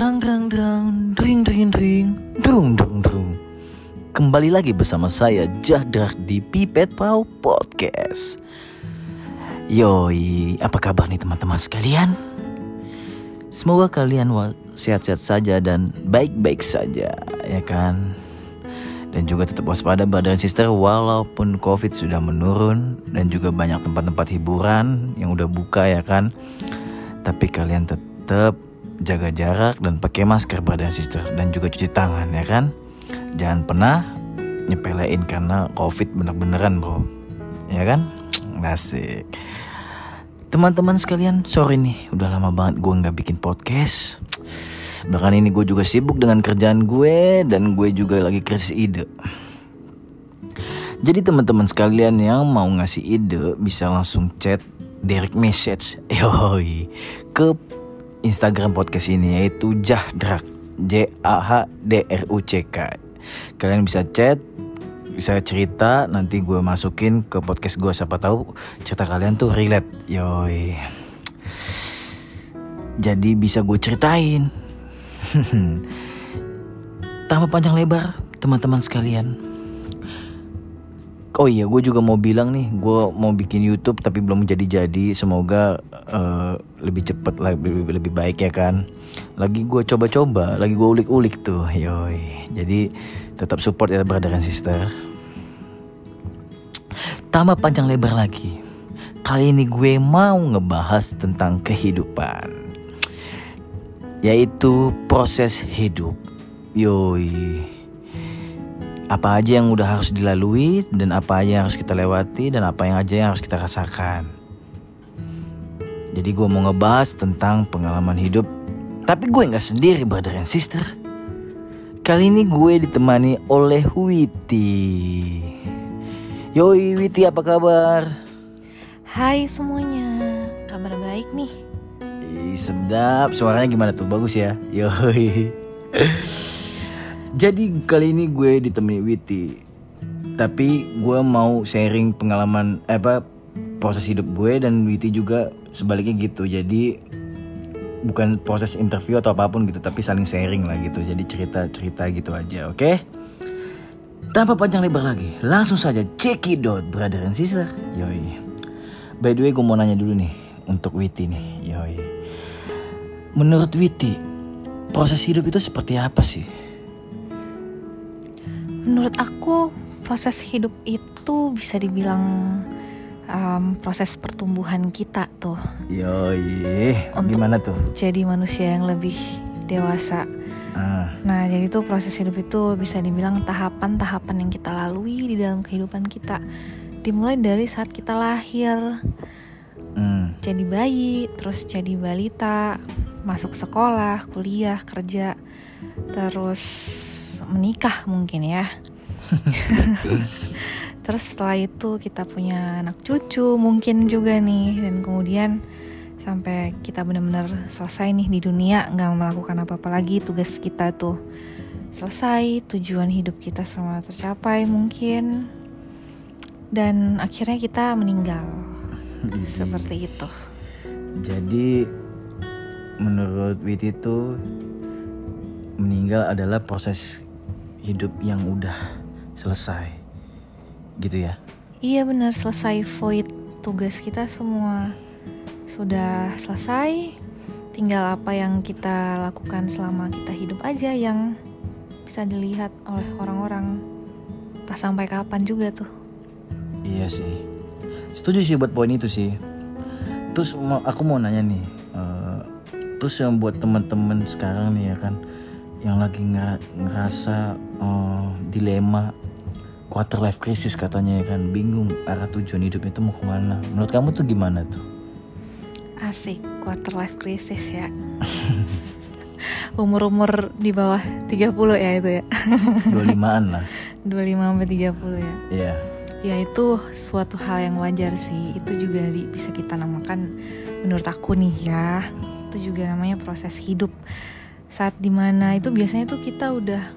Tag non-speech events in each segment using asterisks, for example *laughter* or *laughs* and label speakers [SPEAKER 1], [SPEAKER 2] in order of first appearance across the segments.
[SPEAKER 1] Drang drang drang, dring, dung dung dung. Kembali lagi bersama saya Jadrak di Pipet Pau Podcast. Yoi, apa kabar nih teman-teman sekalian? Semoga kalian sehat-sehat saja dan baik-baik saja, ya kan? Dan juga tetap waspada brother sister walaupun covid sudah menurun dan juga banyak tempat-tempat hiburan yang udah buka ya kan. Tapi kalian tetap jaga jarak dan pakai masker brother sister dan juga cuci tangan ya kan. Jangan pernah nyepelein karena covid bener-beneran bro. Ya kan? Asik. Teman-teman sekalian, sorry nih, udah lama banget gue nggak bikin podcast. Bahkan ini gue juga sibuk dengan kerjaan gue dan gue juga lagi krisis ide. Jadi teman-teman sekalian yang mau ngasih ide bisa langsung chat direct message yoi ke Instagram podcast ini yaitu Jahdrak J A H D R U C K. Kalian bisa chat bisa cerita nanti gue masukin ke podcast gue siapa tahu cerita kalian tuh relate. Yoi. Jadi bisa gue ceritain. *laughs* Tambah panjang lebar teman-teman sekalian oh iya gue juga mau bilang nih gue mau bikin YouTube tapi belum jadi-jadi semoga uh, lebih cepet lebih, lebih baik ya kan lagi gue coba-coba lagi gue ulik-ulik tuh yoi jadi tetap support ya brother sister Tambah panjang lebar lagi. Kali ini gue mau ngebahas tentang kehidupan. Yaitu proses hidup. Yoi. Apa aja yang udah harus dilalui dan apa aja yang harus kita lewati dan apa yang aja yang harus kita rasakan. Jadi gue mau ngebahas tentang pengalaman hidup. Tapi gue nggak sendiri brother and sister. Kali ini gue ditemani oleh Witi. Yoi Witi apa kabar?
[SPEAKER 2] Hai semuanya, kabar baik nih.
[SPEAKER 1] Ih, sedap, suaranya gimana tuh? Bagus ya? Yoi. Jadi kali ini gue ditemani Witi. Tapi gue mau sharing pengalaman eh, apa proses hidup gue dan Witi juga sebaliknya gitu. Jadi bukan proses interview atau apa pun gitu, tapi saling sharing lah gitu. Jadi cerita-cerita gitu aja, oke? Okay? Tanpa panjang lebar lagi, langsung saja cekidot brother and sister. Yoi. By the way, gue mau nanya dulu nih untuk Witi nih. Yoi. Menurut Witi, proses hidup itu seperti apa sih?
[SPEAKER 2] Menurut aku, proses hidup itu bisa dibilang um, proses pertumbuhan kita tuh.
[SPEAKER 1] Yoi. Untuk Gimana tuh?
[SPEAKER 2] Jadi manusia yang lebih dewasa Ah. Nah, jadi tuh proses hidup itu bisa dibilang tahapan-tahapan yang kita lalui di dalam kehidupan kita. Dimulai dari saat kita lahir, hmm. jadi bayi, terus jadi balita, masuk sekolah, kuliah, kerja, terus menikah mungkin ya. *laughs* terus setelah itu kita punya anak cucu mungkin juga nih, dan kemudian sampai kita benar-benar selesai nih di dunia nggak melakukan apa-apa lagi tugas kita tuh selesai tujuan hidup kita semua tercapai mungkin dan akhirnya kita meninggal hmm. *laughs* seperti itu
[SPEAKER 1] jadi menurut Witi itu meninggal adalah proses hidup yang udah selesai gitu ya?
[SPEAKER 2] Iya benar. Selesai void tugas kita semua sudah selesai. Tinggal apa yang kita lakukan selama kita hidup aja yang bisa dilihat oleh orang-orang. Tak sampai kapan juga tuh.
[SPEAKER 1] Iya sih. Setuju sih buat poin itu sih. Terus aku mau nanya nih uh, terus yang buat teman-teman sekarang nih ya kan yang lagi ngerasa uh, dilema quarter life crisis katanya ya kan bingung arah tujuan hidupnya itu mau ke mana menurut kamu tuh gimana tuh
[SPEAKER 2] Asik, quarter life crisis ya. *laughs* Umur-umur di bawah 30 ya itu ya. *laughs*
[SPEAKER 1] 25-an lah.
[SPEAKER 2] 25 sampai 30 ya. Iya.
[SPEAKER 1] Yeah.
[SPEAKER 2] Ya itu suatu hal yang wajar sih. Itu juga di, bisa kita namakan menurut aku nih ya. Itu juga namanya proses hidup. Saat di mana itu biasanya tuh kita udah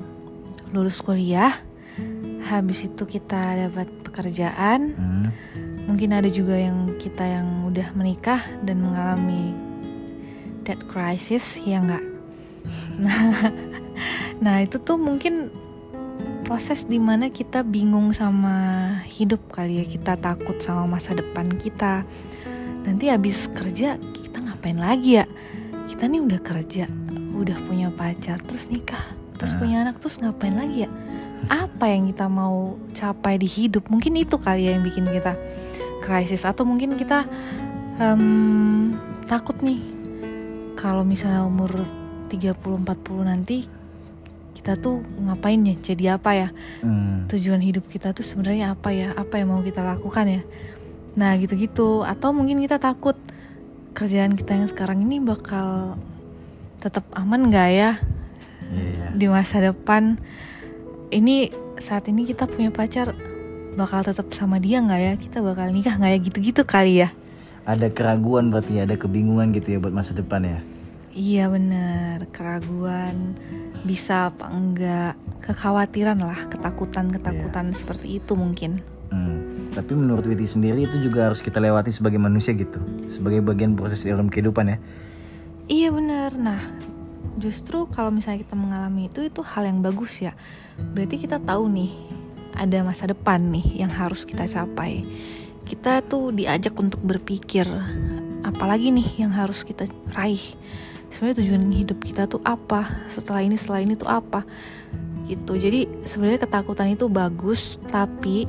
[SPEAKER 2] lulus kuliah, habis itu kita dapat pekerjaan, hmm. Mungkin ada juga yang kita yang udah menikah dan mengalami dead crisis ya enggak Nah, *laughs* nah itu tuh mungkin proses di mana kita bingung sama hidup kali ya. Kita takut sama masa depan kita. Nanti habis kerja kita ngapain lagi ya? Kita nih udah kerja udah punya pacar terus nikah terus
[SPEAKER 1] Nah.
[SPEAKER 2] punya anak terus ngapain lagi ya? Apa yang kita mau capai di hidup? Mungkin itu kali ya yang bikin kita krisis. Atau mungkin kita em, takut nih kalau misalnya umur 30-40 nanti kita tuh ngapain ya? Jadi apa ya?
[SPEAKER 1] Hmm.
[SPEAKER 2] tujuan hidup kita tuh sebenarnya apa ya? Apa yang mau kita lakukan ya? Nah gitu-gitu. Atau mungkin kita takut kerjaan kita yang sekarang ini bakal tetap aman nggak ya?
[SPEAKER 1] Iya.
[SPEAKER 2] di masa depan. Ini saat ini kita punya pacar bakal tetap sama dia nggak ya? Kita bakal nikah nggak ya? Gitu-gitu kali ya?
[SPEAKER 1] Ada keraguan berarti ada kebingungan gitu ya buat masa depan ya.
[SPEAKER 2] iya bener. Keraguan bisa apa enggak? Kekhawatiran lah ketakutan ketakutan seperti itu mungkin.
[SPEAKER 1] Hmm. Tapi menurut Witi sendiri itu juga harus kita lewati sebagai manusia gitu, sebagai bagian proses dalam kehidupan ya.
[SPEAKER 2] Iya benar. Nah, justru kalau misalnya kita mengalami itu itu hal yang bagus ya. Berarti kita tahu nih ada masa depan nih yang harus kita capai. Kita tuh diajak untuk berpikir apalagi nih yang harus kita raih. Sebenarnya tujuan hidup kita tuh apa? Setelah ini setelah ini tuh apa? Gitu. Jadi sebenarnya ketakutan itu bagus, tapi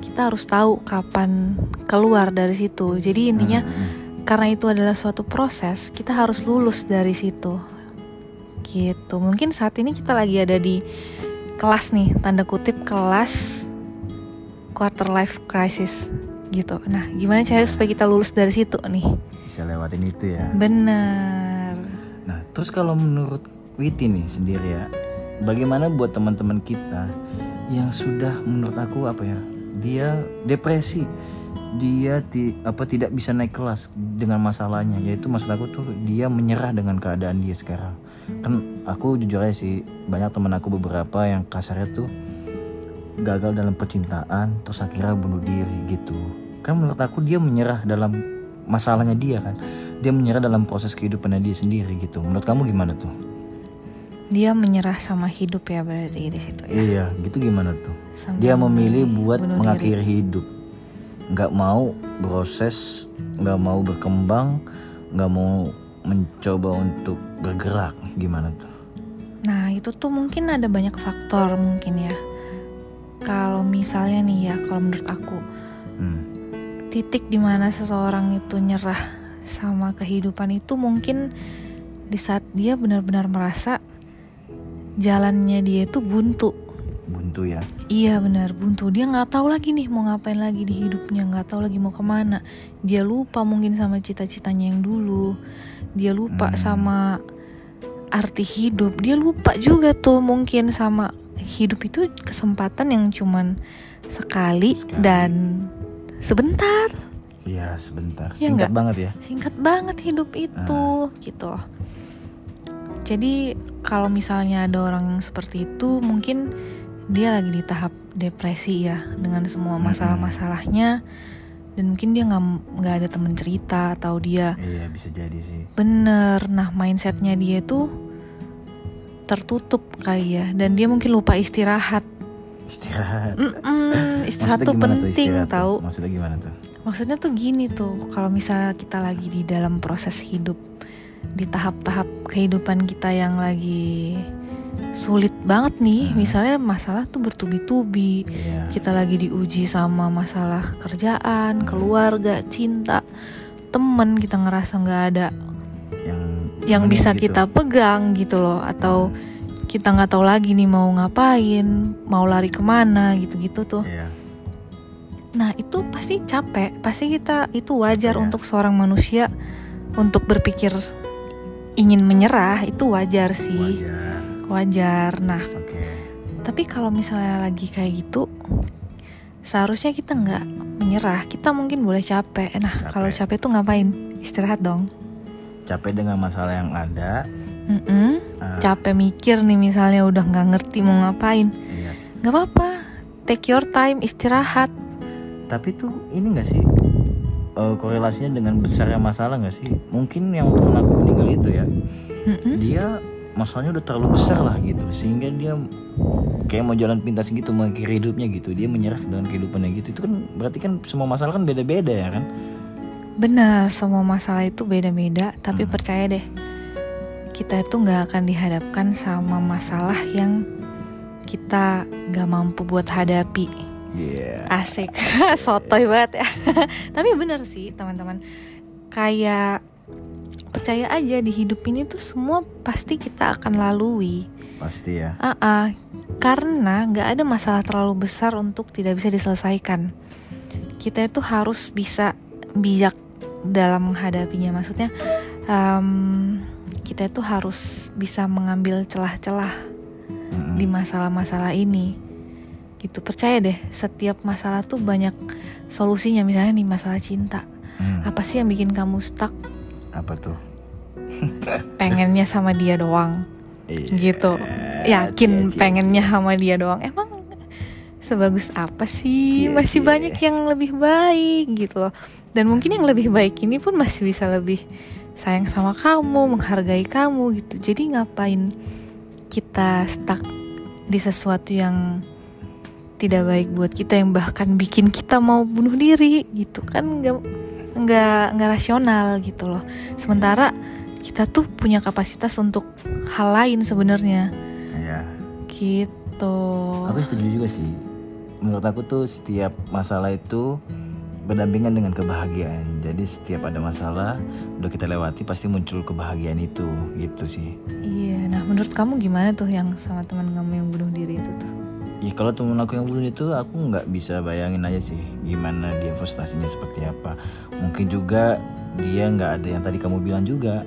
[SPEAKER 2] kita harus tahu kapan keluar dari situ. Jadi intinya
[SPEAKER 1] Hmm.
[SPEAKER 2] Karena itu adalah suatu proses, kita harus lulus dari situ. Gitu. Mungkin saat ini kita lagi ada di kelas nih, tanda kutip kelas quarter life crisis gitu. Nah, gimana caranya supaya kita lulus dari situ nih?
[SPEAKER 1] bisa lewatin itu ya.
[SPEAKER 2] Bener.
[SPEAKER 1] Nah, terus kalau menurut Witi nih sendiri ya, bagaimana buat teman-teman kita yang sudah menurut aku apa ya, dia depresi, dia ti, apa tidak bisa naik kelas dengan masalahnya, yaitu maksud aku tuh dia menyerah dengan keadaan dia sekarang. Kan aku jujur aja sih, banyak teman aku beberapa yang kasarnya tuh gagal dalam percintaan, terus akhirnya bunuh diri gitu. Kan menurut aku dia menyerah dalam masalahnya dia kan dia menyerah dalam proses kehidupannya dia sendiri gitu menurut kamu gimana tuh
[SPEAKER 2] Dia menyerah sama hidup ya berarti di situ ya.
[SPEAKER 1] iya gitu gimana tuh dia memilih buat
[SPEAKER 2] bunuh diri.
[SPEAKER 1] mengakhiri hidup nggak mau proses nggak mau berkembang nggak mau mencoba untuk bergerak gimana tuh
[SPEAKER 2] Nah, itu tuh mungkin ada banyak faktor mungkin ya. Kalau misalnya nih ya, kalau menurut aku
[SPEAKER 1] hmm.
[SPEAKER 2] titik di mana seseorang itu nyerah sama kehidupan itu mungkin di saat dia benar-benar merasa jalannya dia itu buntu
[SPEAKER 1] buntu ya?
[SPEAKER 2] Iya benar. Buntu. Dia nggak tahu lagi nih mau ngapain lagi di hidupnya. Nggak tahu lagi mau ke mana. Dia lupa mungkin sama cita-citanya yang dulu. Dia lupa
[SPEAKER 1] Hmm.
[SPEAKER 2] sama arti hidup. Dia lupa juga tuh mungkin sama hidup itu kesempatan yang cuman sekali,
[SPEAKER 1] Sekali.
[SPEAKER 2] dan sebentar.
[SPEAKER 1] Iya sebentar.
[SPEAKER 2] Ya
[SPEAKER 1] singkat
[SPEAKER 2] nggak?
[SPEAKER 1] banget ya.
[SPEAKER 2] Singkat banget hidup itu gitu. Loh jadi kalau misalnya ada orang yang seperti itu mungkin dia lagi di tahap depresi ya dengan semua masalah-masalahnya. Dan mungkin dia nggak nggak ada temen cerita atau dia
[SPEAKER 1] iya bisa jadi sih.
[SPEAKER 2] Bener nah mindsetnya dia tuh tertutup kali ya. Dan dia mungkin lupa istirahat.
[SPEAKER 1] Istirahat.
[SPEAKER 2] Mm-mm, istirahat
[SPEAKER 1] Maksudnya
[SPEAKER 2] tuh penting
[SPEAKER 1] istirahat tuh?
[SPEAKER 2] tahu
[SPEAKER 1] maksudnya gimana tuh?
[SPEAKER 2] Maksudnya tuh gini tuh, kalau misalnya kita lagi di dalam proses hidup, di tahap-tahap kehidupan kita yang lagi sulit banget nih,
[SPEAKER 1] Hmm.
[SPEAKER 2] misalnya masalah tuh bertubi-tubi,
[SPEAKER 1] iya
[SPEAKER 2] kita lagi diuji sama masalah kerjaan, keluarga, cinta, temen, kita ngerasa nggak ada
[SPEAKER 1] yang
[SPEAKER 2] yang bisa
[SPEAKER 1] gitu.
[SPEAKER 2] kita pegang gitu loh, atau kita nggak tahu lagi nih mau ngapain, mau lari ke mana gitu-gitu tuh.
[SPEAKER 1] iya
[SPEAKER 2] Nah itu pasti capek, pasti kita itu wajar
[SPEAKER 1] Iya.
[SPEAKER 2] untuk seorang manusia untuk berpikir ingin menyerah itu wajar sih,
[SPEAKER 1] wajar
[SPEAKER 2] wajar. Nah
[SPEAKER 1] oke
[SPEAKER 2] tapi kalau misalnya lagi kayak gitu, seharusnya kita nggak menyerah. Kita mungkin boleh capek. Nah
[SPEAKER 1] Capek.
[SPEAKER 2] kalau capek tuh ngapain? Istirahat dong.
[SPEAKER 1] capek dengan masalah yang ada
[SPEAKER 2] Mm-mm.
[SPEAKER 1] ah,
[SPEAKER 2] Capek mikir nih misalnya udah nggak ngerti mau ngapain,
[SPEAKER 1] iya
[SPEAKER 2] nggak apa-apa. Take your time, istirahat.
[SPEAKER 1] Tapi tuh ini gak sih eh, korelasinya dengan besarnya masalah gak sih? Mungkin yang temen aku meninggal itu ya,
[SPEAKER 2] Mm-mm.
[SPEAKER 1] dia masalahnya udah terlalu besar lah gitu. Sehingga dia kayak mau jalan pintas gitu mengakhiri hidupnya gitu. Dia menyerah dengan kehidupannya gitu. Itu kan berarti kan semua masalah kan beda-beda ya kan?
[SPEAKER 2] Benar semua masalah itu beda-beda. Tapi hmm. percaya deh kita itu nggak akan dihadapkan sama masalah yang kita nggak mampu buat hadapi.
[SPEAKER 1] Yeah.
[SPEAKER 2] asik. *laughs* Sotoy banget ya. *laughs* Tapi benar sih teman-teman. Kayak percaya aja di hidup ini tuh semua pasti kita akan lalui.
[SPEAKER 1] Pasti ya.
[SPEAKER 2] Uh -uh, karena nggak ada masalah terlalu besar untuk tidak bisa diselesaikan. Kita itu harus bisa bijak dalam menghadapinya. Maksudnya um, kita itu harus bisa mengambil celah-celah hmm. di masalah-masalah ini. Gitu. Percaya deh setiap masalah tuh banyak solusinya. Misalnya nih masalah cinta. Hmm. apa sih yang bikin kamu stuck
[SPEAKER 1] apa tuh?
[SPEAKER 2] Pengennya sama dia doang. Iya, gitu. Yakin cia, pengennya sama dia doang. Emang sebagus apa sih? Cia, masih cia. banyak yang lebih baik gitu loh. Dan mungkin yang lebih baik ini pun masih bisa lebih sayang sama kamu menghargai kamu gitu. Jadi ngapain kita stuck di sesuatu yang tidak baik buat kita yang bahkan bikin kita mau bunuh diri gitu kan? Nggak nggak nggak rasional gitu loh. Sementara kita tuh punya kapasitas untuk hal lain sebenarnya.
[SPEAKER 1] Ya
[SPEAKER 2] gitu.
[SPEAKER 1] Aku setuju juga sih. Menurut aku tuh setiap masalah itu berdampingan dengan kebahagiaan. Jadi setiap ada masalah udah kita lewati pasti muncul kebahagiaan itu. Gitu sih.
[SPEAKER 2] Iya. Nah menurut kamu gimana tuh yang sama teman kamu yang bunuh diri itu tuh
[SPEAKER 1] ya kalau temen aku yang bunuh itu aku nggak bisa bayangin aja sih gimana dia frustasinya seperti apa. Mungkin juga dia nggak ada yang tadi kamu bilang juga.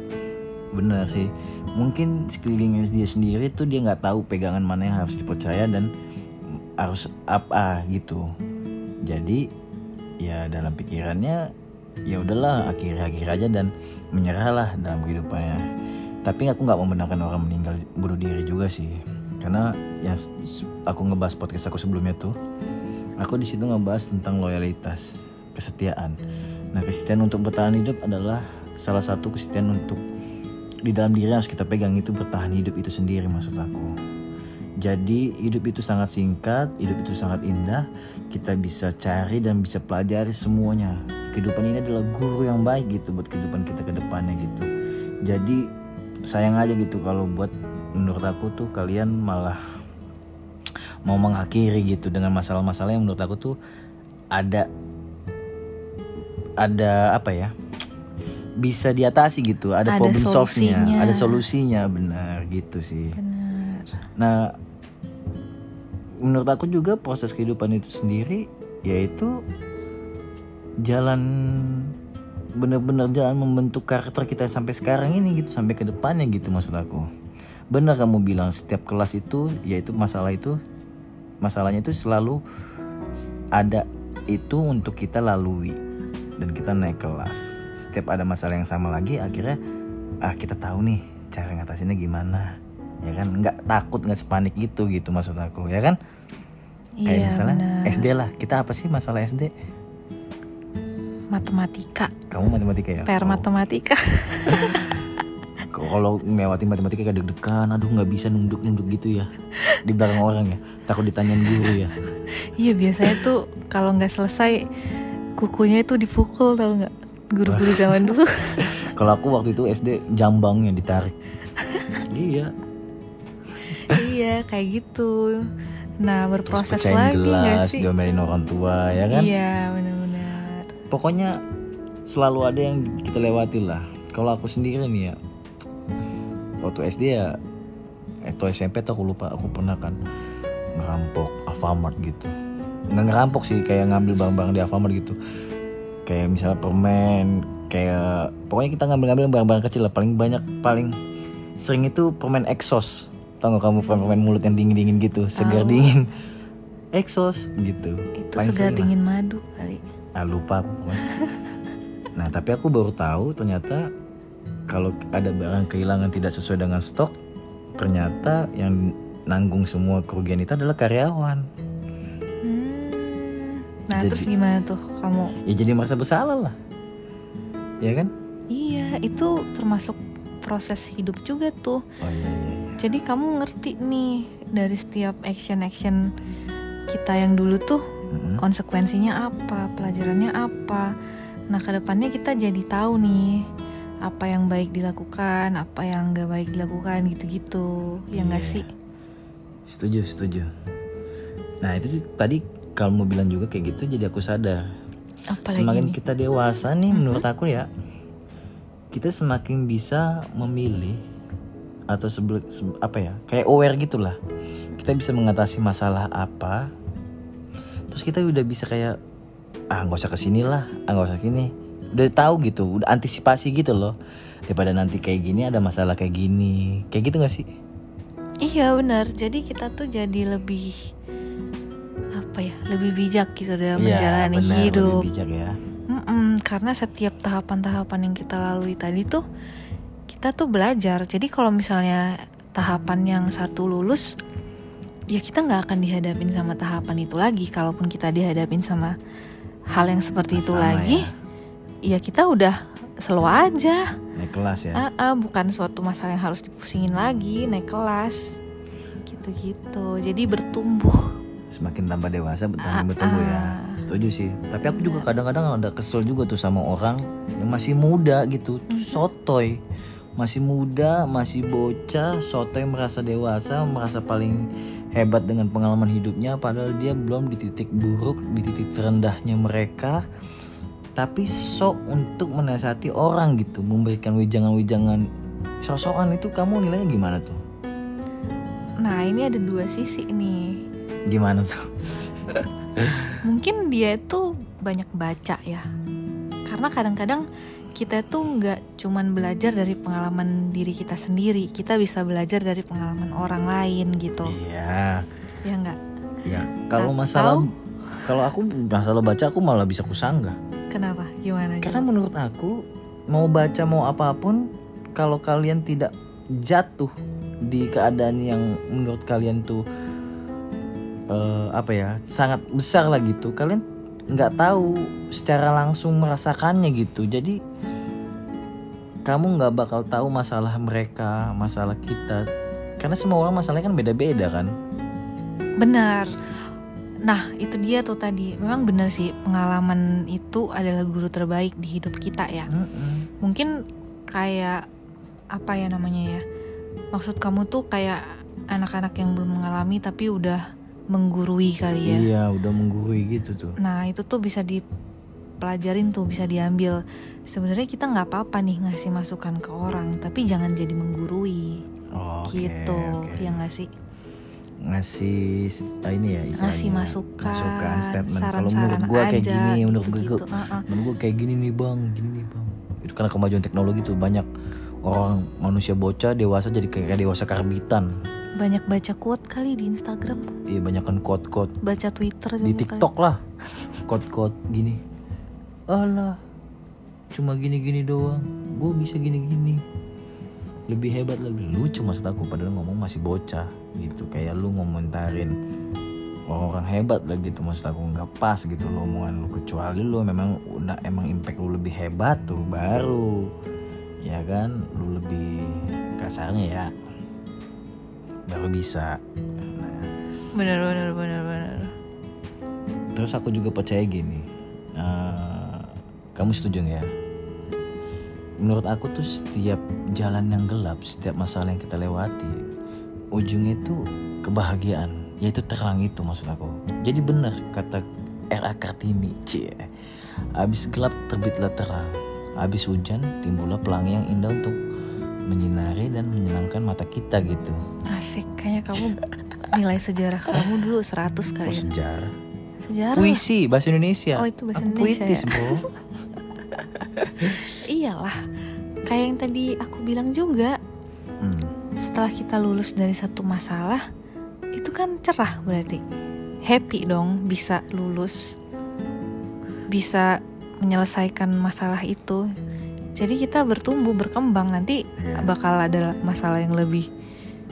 [SPEAKER 1] Bener sih. Mungkin sekelilingnya dia sendiri tuh dia nggak tahu pegangan mana yang harus dipercaya dan harus apa gitu. Jadi ya dalam pikirannya ya udahlah akhir-akhir aja dan menyerahlah dalam kehidupannya. Tapi aku nggak membenarkan orang meninggal bunuh diri juga sih karena yang aku ngebahas podcast aku sebelumnya tuh aku di situ ngebahas tentang loyalitas kesetiaan. Nah kesetiaan untuk bertahan hidup adalah salah satu kesetiaan untuk di dalam diri harus kita pegang itu bertahan hidup itu sendiri maksud aku. Jadi hidup itu sangat singkat hidup itu sangat indah kita bisa cari dan bisa pelajari semuanya. Kehidupan ini adalah guru yang baik gitu buat kehidupan kita ke depannya gitu. Jadi sayang aja gitu kalau buat menurut aku tuh kalian malah mau mengakhiri gitu dengan masalah-masalah yang menurut aku tuh ada ada apa ya bisa diatasi gitu. Ada, ada problem solve-nya ada solusinya benar gitu sih. Benar. nah menurut aku juga proses kehidupan itu sendiri yaitu jalan bener-bener jalan membentuk karakter kita sampai sekarang ini gitu sampai ke depannya gitu maksud aku benar kamu bilang setiap kelas itu yaitu masalah itu masalahnya itu selalu ada itu untuk kita lalui. Dan kita naik kelas. Setiap ada masalah yang sama lagi akhirnya ah kita tahu nih cara ngatasinnya gimana. Ya kan? Nggak takut nggak sepanik itu gitu maksud aku. Ya kan? Kayak iya, misalnya bener. SD lah. Kita apa sih masalah SD
[SPEAKER 2] matematika.
[SPEAKER 1] Kamu matematika ya?
[SPEAKER 2] Per oh. matematika *laughs*
[SPEAKER 1] kalau melewati matematika kayak deg-degan aduh nggak bisa nunduk nunduk gitu ya. Di belakang orang ya takut ditanyain guru ya.
[SPEAKER 2] Iya biasanya tuh kalau nggak selesai kukunya itu dipukul tau nggak? Guru-guru *laughs* zaman dulu.
[SPEAKER 1] Kalau aku waktu itu SD jambangnya ditarik. Iya.
[SPEAKER 2] Iya kayak gitu. Nah berproses lagi gelas, gak sih?
[SPEAKER 1] diomelin orang tua ya kan?
[SPEAKER 2] Iya benar-benar.
[SPEAKER 1] Pokoknya selalu ada yang kita lewati lah. Kalau aku sendiri nih ya waktu SD ya atau SMP tuh aku lupa aku pernah kan ngerampok Alfamart gitu. Nggak ngerampok sih kayak ngambil barang-barang di Alfamart gitu. Kayak misalnya permen kayak pokoknya kita ngambil-ngambil barang-barang kecil lah. Paling banyak paling sering itu permen exos. Tau gak kamu permen, permen mulut yang dingin-dingin gitu segar oh. dingin? *laughs* Exos gitu.
[SPEAKER 2] Itu paling segar dingin lah. madu kali.
[SPEAKER 1] Ah lupa aku *laughs* nah tapi aku baru tahu ternyata kalau ada barang kehilangan tidak sesuai dengan stok ternyata yang nanggung semua kerugian itu adalah karyawan.
[SPEAKER 2] Hmm. nah jadi, terus gimana tuh? Kamu?
[SPEAKER 1] Ya jadi merasa bersalah lah. Ya kan?
[SPEAKER 2] Iya itu termasuk proses hidup juga tuh.
[SPEAKER 1] Oh iya, iya.
[SPEAKER 2] jadi kamu ngerti nih dari setiap action action kita yang dulu tuh
[SPEAKER 1] Mm-mm.
[SPEAKER 2] konsekuensinya apa pelajarannya apa. Nah ke depannya kita jadi tahu nih apa yang baik dilakukan apa yang gak baik dilakukan gitu-gitu ya nggak
[SPEAKER 1] Iya.
[SPEAKER 2] sih
[SPEAKER 1] Setuju, setuju. Nah itu tadi kalau mau bilang juga kayak gitu jadi aku sadar.
[SPEAKER 2] apalagi
[SPEAKER 1] semakin
[SPEAKER 2] nih
[SPEAKER 1] kita dewasa nih menurut aku ya, kita semakin bisa memilih atau sebel, se- apa ya, kayak aware gitulah. Kita bisa mengatasi masalah apa, terus kita udah bisa kayak ah nggak usah ke sini lah, ah nggak usah gini. Udah tahu gitu, udah antisipasi gitu loh. Daripada nanti kayak gini ada masalah kayak gini, kayak gitu gak sih?
[SPEAKER 2] Iya benar. Jadi kita tuh jadi lebih apa ya? Lebih bijak gitu dalam
[SPEAKER 1] Iya,
[SPEAKER 2] menjalani
[SPEAKER 1] benar,
[SPEAKER 2] hidup.
[SPEAKER 1] lebih bijak ya.
[SPEAKER 2] Mm-mm, karena setiap tahapan-tahapan yang kita lalui tadi tuh kita tuh belajar. Jadi kalau misalnya tahapan yang satu lulus, ya kita nggak akan dihadapin sama tahapan itu lagi. Kalaupun kita dihadapin sama hal yang seperti itu
[SPEAKER 1] Sama
[SPEAKER 2] lagi, ya. Kita udah slow aja.
[SPEAKER 1] Naik kelas ya.
[SPEAKER 2] Ah, ah, bukan suatu masalah yang harus dipusingin lagi, naik kelas, gitu-gitu. Jadi bertumbuh.
[SPEAKER 1] semakin tambah dewasa
[SPEAKER 2] Ah,
[SPEAKER 1] semakin bertumbuh ya setuju sih tapi aku juga kadang-kadang ada kesel juga tuh sama orang yang masih muda gitu tuh sotoy masih muda masih bocah sotoy merasa dewasa merasa paling hebat dengan pengalaman hidupnya padahal dia belum di titik buruk di titik terendahnya mereka tapi sok untuk menasihati orang gitu. Memberikan wijangan-wijangan sosokan itu kamu nilainya gimana tuh?
[SPEAKER 2] Nah ini ada dua sisi nih.
[SPEAKER 1] gimana tuh? *laughs*
[SPEAKER 2] Mungkin dia itu banyak baca ya. Karena kadang-kadang kita tuh nggak cuman belajar dari pengalaman diri kita sendiri. Kita bisa belajar dari pengalaman orang lain gitu.
[SPEAKER 1] Iya.
[SPEAKER 2] Ya nggak?
[SPEAKER 1] Ya, kalau masalah kalau aku masalah baca aku malah bisa kusanggah.
[SPEAKER 2] Kenapa? Gimana
[SPEAKER 1] Karena menurut aku mau baca mau apa pun kalau kalian tidak jatuh di keadaan yang menurut kalian tuh eh, apa ya sangat besar lah gitu kalian nggak tahu secara langsung merasakannya gitu. Jadi kamu nggak bakal tahu masalah mereka masalah kita. Karena semua orang masalahnya kan beda-beda kan?
[SPEAKER 2] Benar nah itu dia tuh tadi memang benar sih pengalaman itu adalah guru terbaik di hidup kita ya
[SPEAKER 1] Mm-mm.
[SPEAKER 2] mungkin kayak apa ya namanya ya maksud kamu tuh kayak anak-anak yang belum mengalami tapi udah menggurui kali ya
[SPEAKER 1] Iya, udah menggurui gitu tuh.
[SPEAKER 2] nah itu tuh bisa dipelajarin tuh bisa diambil sebenarnya kita nggak apa-apa nih ngasih masukan ke orang tapi jangan jadi menggurui
[SPEAKER 1] Oh,
[SPEAKER 2] gitu
[SPEAKER 1] oke.
[SPEAKER 2] ya nggak sih
[SPEAKER 1] Ngasih ah, ini ya istilahnya.
[SPEAKER 2] ngasih masukan,
[SPEAKER 1] masukan statement. Kalau menurut gua kayak gini, menurut gua,
[SPEAKER 2] gitu-gitu.
[SPEAKER 1] gua-
[SPEAKER 2] Heeh.
[SPEAKER 1] menurut gua kayak gini nih bang, gini nih bang. Itu karena kemajuan teknologi tuh banyak orang manusia bocah dewasa jadi kayak dewasa karbitan.
[SPEAKER 2] banyak baca quote kali di Instagram
[SPEAKER 1] Iya banyak kan quote-quote
[SPEAKER 2] baca Twitter
[SPEAKER 1] di TikTok lah. Quote-quote gini. Alah, cuma gini-gini doang. Gue bisa gini-gini. Lebih hebat lebih lucu maksud aku padahal ngomong masih bocah gitu. Kayak lu ngomentarin orang hebat lah gitu maksud aku nggak pas gitu lo omongan lu kecuali lu memang udah emang impact lu lebih hebat tuh baru ya kan lu lebih kasarnya ya baru bisa nah,
[SPEAKER 2] kali. bener bener bener bener
[SPEAKER 1] Terus aku juga percaya gini, eh, kamu setuju nggak ya? Menurut aku tuh setiap jalan yang gelap, setiap masalah yang kita lewati, ujungnya itu kebahagiaan, yaitu terang itu maksud aku. Jadi benar kata R.A. Kartini, cie. Abis gelap terbitlah terang, abis hujan timbullah pelangi yang indah untuk menyinari dan menyenangkan mata kita gitu.
[SPEAKER 2] asik kayaknya kamu nilai sejarah kamu dulu 100 kali
[SPEAKER 1] Oh,
[SPEAKER 2] ya
[SPEAKER 1] sejarah.
[SPEAKER 2] sejarah
[SPEAKER 1] Puisi bahasa Indonesia.
[SPEAKER 2] Oh, itu bahasa
[SPEAKER 1] Aku
[SPEAKER 2] Indonesia
[SPEAKER 1] puitis,
[SPEAKER 2] ya?
[SPEAKER 1] bro. *laughs*
[SPEAKER 2] iyalah kayak yang tadi aku bilang juga.
[SPEAKER 1] Hmm.
[SPEAKER 2] setelah kita lulus dari satu masalah itu kan cerah berarti. Happy dong bisa lulus bisa menyelesaikan masalah itu. Jadi kita bertumbuh berkembang. Nanti
[SPEAKER 1] Iya.
[SPEAKER 2] bakal ada masalah yang lebih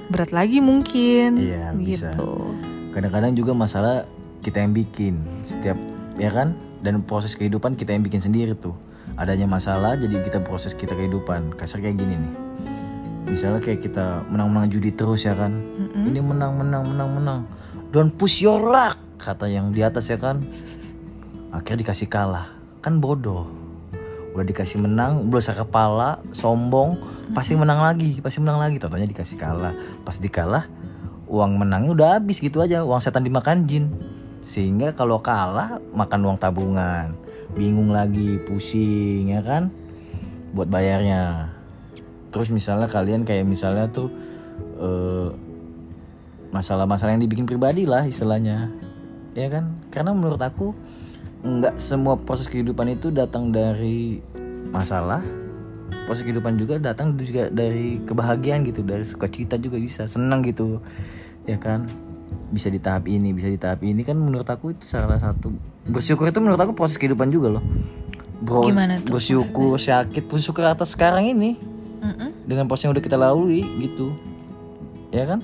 [SPEAKER 2] berat lagi mungkin.
[SPEAKER 1] Iya, bisa.
[SPEAKER 2] gitu.
[SPEAKER 1] Kadang-kadang juga masalah kita yang bikin setiap ya kan? Dan proses kehidupan kita yang bikin sendiri tuh adanya masalah jadi kita proses kita kehidupan. Kasar kayak gini nih. Misalnya kayak kita menang-menang judi terus ya kan?
[SPEAKER 2] Mm-mm.
[SPEAKER 1] ini menang menang menang menang. Don't push your luck kata yang di atas ya kan? Akhirnya dikasih kalah. Kan bodoh. Udah dikasih menang berusaha kepala sombong pasti menang lagi pasti menang lagi. Totalnya dikasih kalah. Pas dikalah uang menangnya udah habis gitu aja. Uang setan dimakan jin. Sehingga kalau kalah makan uang tabungan bingung lagi pusing ya kan? Buat bayarnya. Terus misalnya kalian kayak misalnya tuh eh, masalah-masalah yang dibikin pribadi lah istilahnya ya kan? Karena menurut aku nggak semua proses kehidupan itu datang dari masalah. Proses kehidupan juga datang juga dari kebahagiaan gitu dari sukacita juga bisa senang gitu ya kan? Bisa di tahap ini bisa di tahap ini. Kan menurut aku itu salah satu bersyukur itu menurut aku proses kehidupan juga loh. Bro,
[SPEAKER 2] Gimana tuh?
[SPEAKER 1] bersyukur sakit bersyukur atas sekarang ini.
[SPEAKER 2] Mm-mm.
[SPEAKER 1] dengan proses yang udah kita lalui gitu. Ya kan?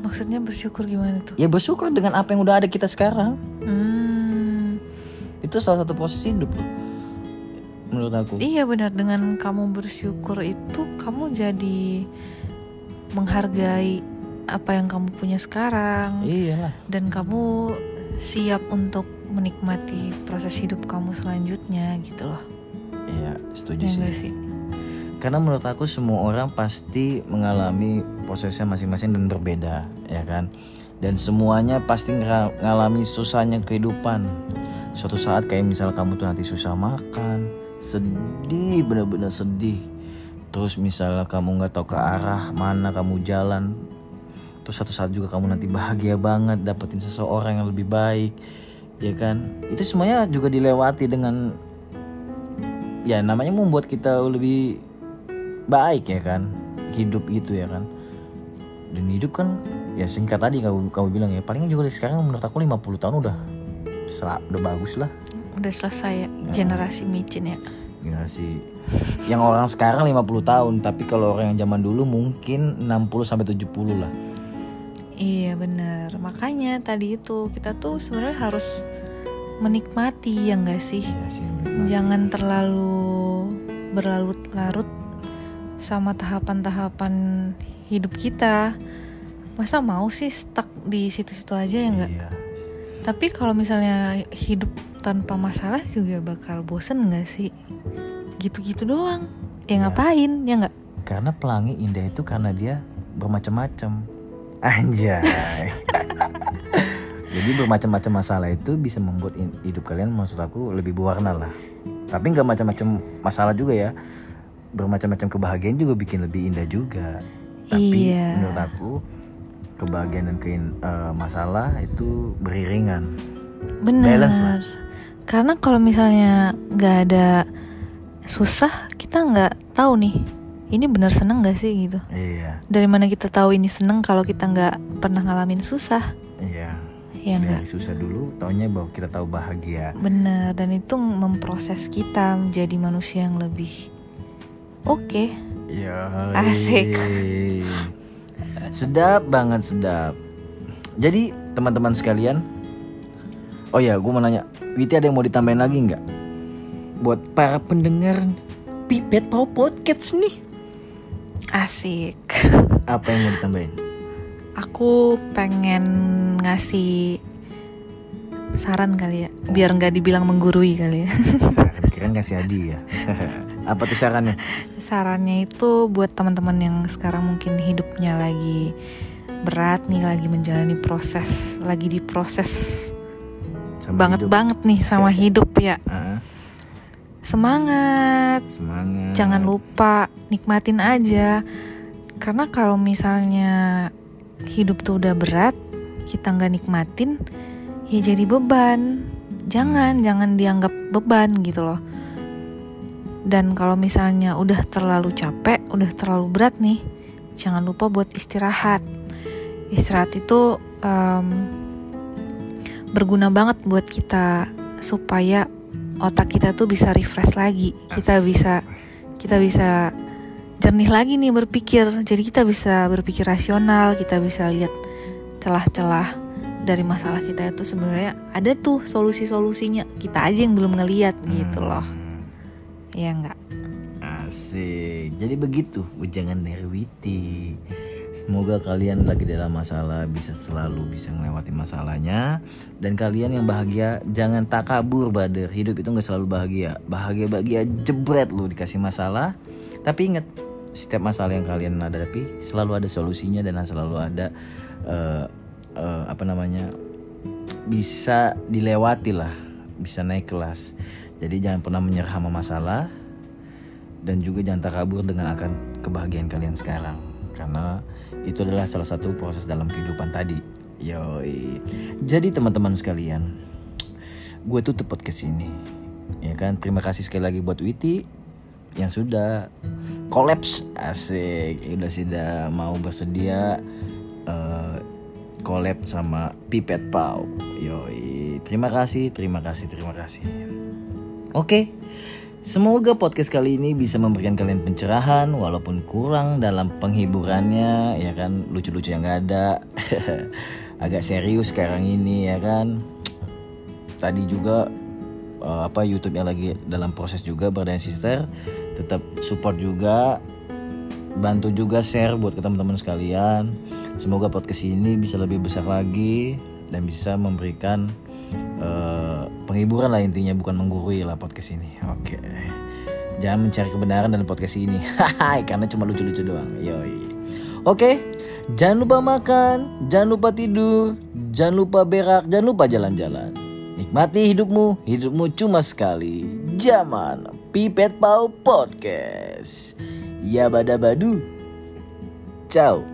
[SPEAKER 2] Maksudnya bersyukur gimana tuh?
[SPEAKER 1] ya bersyukur dengan apa yang udah ada kita sekarang.
[SPEAKER 2] Hmm,
[SPEAKER 1] itu salah satu proses hidup loh menurut aku.
[SPEAKER 2] Iya benar. Dengan kamu bersyukur itu kamu jadi menghargai apa yang kamu punya sekarang.
[SPEAKER 1] Iyalah.
[SPEAKER 2] Dan kamu siap untuk menikmati proses hidup kamu selanjutnya gitu loh.
[SPEAKER 1] iya setuju
[SPEAKER 2] Ya
[SPEAKER 1] sih. karena menurut aku semua orang pasti mengalami prosesnya masing-masing dan berbeda ya kan? Dan semuanya pasti ngalami susahnya kehidupan. Suatu saat kayak misal kamu tuh nanti susah makan sedih bener-bener sedih. Terus misalnya kamu nggak tahu ke arah mana kamu jalan terus satu saat juga kamu nanti bahagia banget dapetin seseorang yang lebih baik ya kan? Itu semuanya juga dilewati dengan ya namanya membuat kita lebih baik ya kan? Hidup gitu ya kan? Dan hidup kan ya singkat tadi kamu kamu bilang ya paling juga sekarang menurut aku 50 tahun udah sel- udah bagus lah.
[SPEAKER 2] Udah selesai ya, generasi micin ya.
[SPEAKER 1] generasi yang orang sekarang 50 tahun tapi kalau orang yang zaman dulu mungkin 60 sampai 70 lah
[SPEAKER 2] Iya bener Makanya tadi itu kita tuh sebenarnya harus menikmati ya enggak sih?
[SPEAKER 1] Iya sih menikmati.
[SPEAKER 2] Jangan terlalu berlarut-larut sama tahapan-tahapan hidup kita. Masa mau sih stuck di situ-situ aja ya enggak?
[SPEAKER 1] Iya.
[SPEAKER 2] Tapi kalau misalnya hidup tanpa masalah juga bakal bosen nggak sih? Gitu-gitu doang. Ya
[SPEAKER 1] Ya.
[SPEAKER 2] ngapain? Ya nggak?
[SPEAKER 1] karena pelangi indah itu karena dia bermacam-macam anjay jadi bermacam-macam masalah itu bisa membuat hidup kalian maksud aku lebih berwarna lah tapi nggak macam-macam masalah juga ya bermacam-macam kebahagiaan juga bikin lebih indah juga tapi
[SPEAKER 2] Iya.
[SPEAKER 1] menurut aku kebahagiaan dan kein- eh, masalah itu beriringan
[SPEAKER 2] Benar.
[SPEAKER 1] Balance lah.
[SPEAKER 2] Karena kalau misalnya nggak ada susah, kita nggak tahu nih. Ini benar seneng gak sih gitu?
[SPEAKER 1] iya
[SPEAKER 2] Dari mana kita tahu ini seneng kalau kita nggak pernah ngalamin susah?
[SPEAKER 1] iya
[SPEAKER 2] Ya enggak?
[SPEAKER 1] dari susah dulu taunya bahwa kita tahu bahagia
[SPEAKER 2] Bener. Dan itu memproses kita menjadi manusia yang lebih oke.
[SPEAKER 1] Ya.
[SPEAKER 2] Asik. *laughs*
[SPEAKER 1] Sedap banget sedap. Jadi teman-teman sekalian, oh ya, gue mau nanya, Witi ada yang mau ditambahin lagi nggak? Buat para pendengar Pipet Pau Podcast nih,
[SPEAKER 2] Asik.
[SPEAKER 1] apa yang mau ditambahin?
[SPEAKER 2] Aku pengen ngasih saran kali ya, biar nggak dibilang menggurui kali ya.
[SPEAKER 1] Saran kirain kasih hadiah. *laughs* apa tuh sarannya?
[SPEAKER 2] Sarannya itu buat teman-teman yang sekarang mungkin hidupnya lagi berat nih, lagi menjalani proses, lagi diproses
[SPEAKER 1] Sama
[SPEAKER 2] banget
[SPEAKER 1] hidup.
[SPEAKER 2] banget nih sama hidup ya.
[SPEAKER 1] Ah,
[SPEAKER 2] Semangat,
[SPEAKER 1] semangat.
[SPEAKER 2] jangan lupa nikmatin aja. Karena kalau misalnya hidup tuh udah berat, kita nggak nikmatin, ya jadi beban. Jangan, jangan dianggap beban gitu loh. Dan kalau misalnya udah terlalu capek, udah terlalu berat nih, jangan lupa buat istirahat. Istirahat itu em, berguna banget buat kita supaya otak kita tuh bisa refresh lagi. Kita bisa kita bisa jernih lagi nih berpikir. Jadi kita bisa berpikir rasional, kita bisa lihat celah-celah dari masalah kita itu sebenarnya ada tuh solusi-solusinya. Kita aja yang belum ngeliat gitu loh.
[SPEAKER 1] Hmm,
[SPEAKER 2] Ya enggak?
[SPEAKER 1] Asik. Jadi begitu ujangan dari Witi. Semoga kalian lagi dalam masalah bisa selalu bisa melewati masalahnya. Dan kalian yang bahagia jangan takabur bader hidup itu nggak selalu bahagia. Bahagia bahagia jebret lu dikasih masalah. Tapi ingat setiap masalah yang kalian hadapi selalu ada solusinya dan selalu ada uh, uh, apa namanya bisa dilewati lah. Bisa naik kelas. Jadi jangan pernah menyerah sama masalah. Dan juga jangan takabur dengan akan kebahagiaan kalian sekarang. Karena itu adalah salah satu proses dalam kehidupan tadi. Yoi. Jadi teman-teman sekalian, gue tutup podcast ini. Ya kan, terima kasih sekali lagi buat Witi yang sudah kolaps asik, udah sudah mau bersedia uh, sama Pipet Pau. Yoi. Terima kasih, terima kasih, terima kasih. Oke. Okay. Semoga podcast kali ini bisa memberikan kalian pencerahan walaupun kurang dalam penghiburannya ya kan? Lucu-lucu yang gak ada. *laughs* Agak serius sekarang ini ya kan? Tadi juga uh, apa YouTube yang lagi dalam proses juga Brother Sister. Tetap support juga. Bantu juga share buat teman-teman sekalian. Semoga podcast ini bisa lebih besar lagi dan bisa memberikan uh, penghiburan lah intinya bukan menggurui lah podcast ini. Oke. Jangan mencari kebenaran dalam podcast ini. *laughs* Karena cuma lucu-lucu doang. Yoi. Oke. Jangan lupa makan jangan lupa tidur jangan lupa berak jangan lupa jalan-jalan. Nikmati hidupmu hidupmu cuma sekali. Zaman pipet pau podcast. Ya badabadu. Ciao